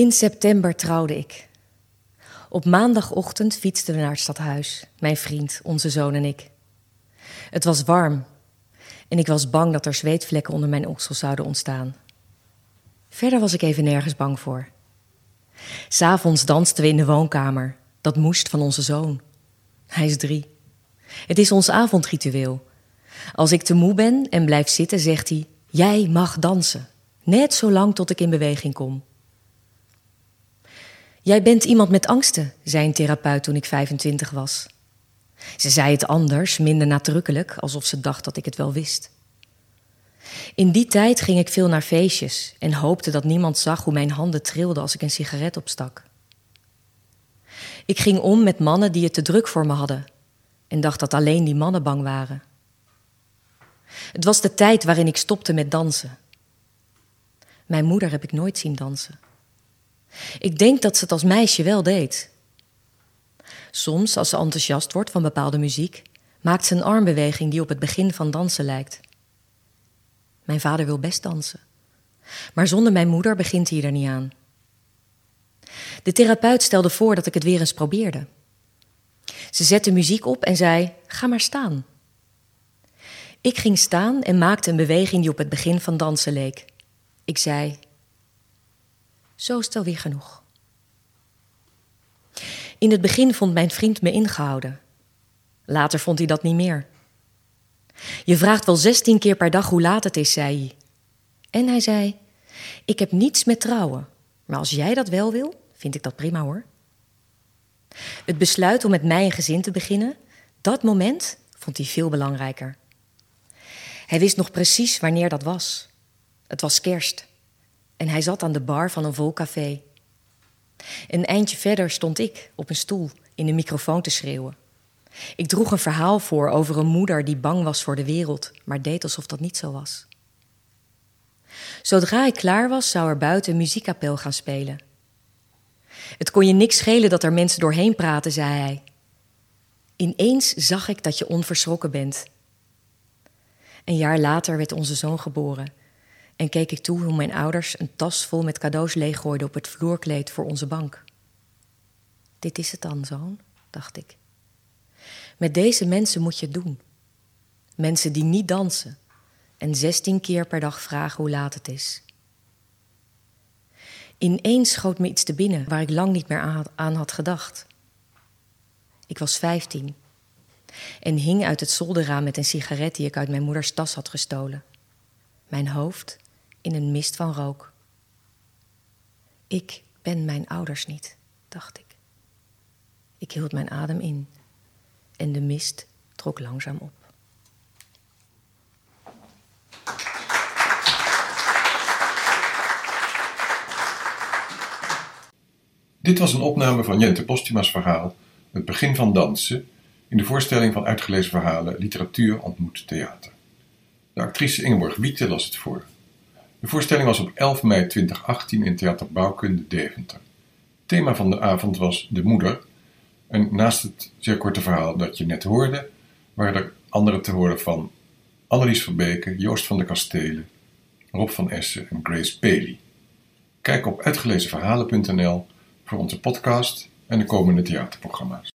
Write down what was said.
In september trouwde ik. Op maandagochtend fietsten we naar het stadhuis, mijn vriend, onze zoon en ik. Het was warm en ik was bang dat er zweetvlekken onder mijn oksels zouden ontstaan. Verder was ik even nergens bang voor. S'avonds dansten we in de woonkamer. Dat moest van onze zoon. Hij is drie. Het is ons avondritueel. Als ik te moe ben en blijf zitten, zegt hij: Jij mag dansen. Net zo lang tot ik in beweging kom. Jij bent iemand met angsten, zei een therapeut toen ik 25 was. Ze zei het anders, minder nadrukkelijk, alsof ze dacht dat ik het wel wist. In die tijd ging ik veel naar feestjes en hoopte dat niemand zag hoe mijn handen trilden als ik een sigaret opstak. Ik ging om met mannen die het te druk voor me hadden en dacht dat alleen die mannen bang waren. Het was de tijd waarin ik stopte met dansen. Mijn moeder heb ik nooit zien dansen. Ik denk dat ze het als meisje wel deed. Soms, als ze enthousiast wordt van bepaalde muziek, maakt ze een armbeweging die op het begin van dansen lijkt. Mijn vader wil best dansen. Maar zonder mijn moeder begint hij er niet aan. De therapeut stelde voor dat ik het weer eens probeerde. Ze zette muziek op en zei: Ga maar staan. Ik ging staan en maakte een beweging die op het begin van dansen leek. Ik zei: Zo is het alweer genoeg. In het begin vond mijn vriend me ingehouden. Later vond hij dat niet meer. Je vraagt wel zestien keer per dag hoe laat het is, zei hij. En hij zei: Ik heb niets met trouwen, maar als jij dat wel wil, vind ik dat prima hoor. Het besluit om met mij een gezin te beginnen, dat moment vond hij veel belangrijker. Hij wist nog precies wanneer dat was. Het was kerst. En hij zat aan de bar van een vol café. Een eindje verder stond ik op een stoel in de microfoon te schreeuwen. Ik droeg een verhaal voor over een moeder die bang was voor de wereld, maar deed alsof dat niet zo was. Zodra ik klaar was, zou er buiten een muziekkapel gaan spelen. Het kon je niks schelen dat er mensen doorheen praten, zei hij. Ineens zag ik dat je onverschrokken bent. Een jaar later werd onze zoon geboren en keek ik toe hoe mijn ouders een tas vol met cadeaus leeggooiden op het vloerkleed voor onze bank. Dit is het dan, zoon, dacht ik. Met deze mensen moet je het doen. Mensen die niet dansen en 16 keer per dag vragen hoe laat het is. Ineens schoot me iets te binnen waar ik lang niet meer aan had gedacht. Ik was 15 en hing uit het zolderraam met een sigaret die ik uit mijn moeders tas had gestolen. Mijn hoofd in een mist van rook. Ik ben mijn ouders niet, dacht ik. Ik hield mijn adem in en de mist trok langzaam op. Dit was een opname van Jente Postuma's verhaal Het begin van dansen in de voorstelling van uitgelezen verhalen Literatuur ontmoet theater. De actrice Ingeborg Wiete las het voor. De voorstelling was op 11 mei 2018 in Theater Bouwkunde Deventer. Thema van de avond was De Moeder. En naast het zeer korte verhaal dat je net hoorde, waren er andere te horen van Annelies Verbeke, Joost van de Kastelen, Rob van Essen en Grace Paley. Kijk op uitgelezenverhalen.nl voor onze podcast en de komende theaterprogramma's.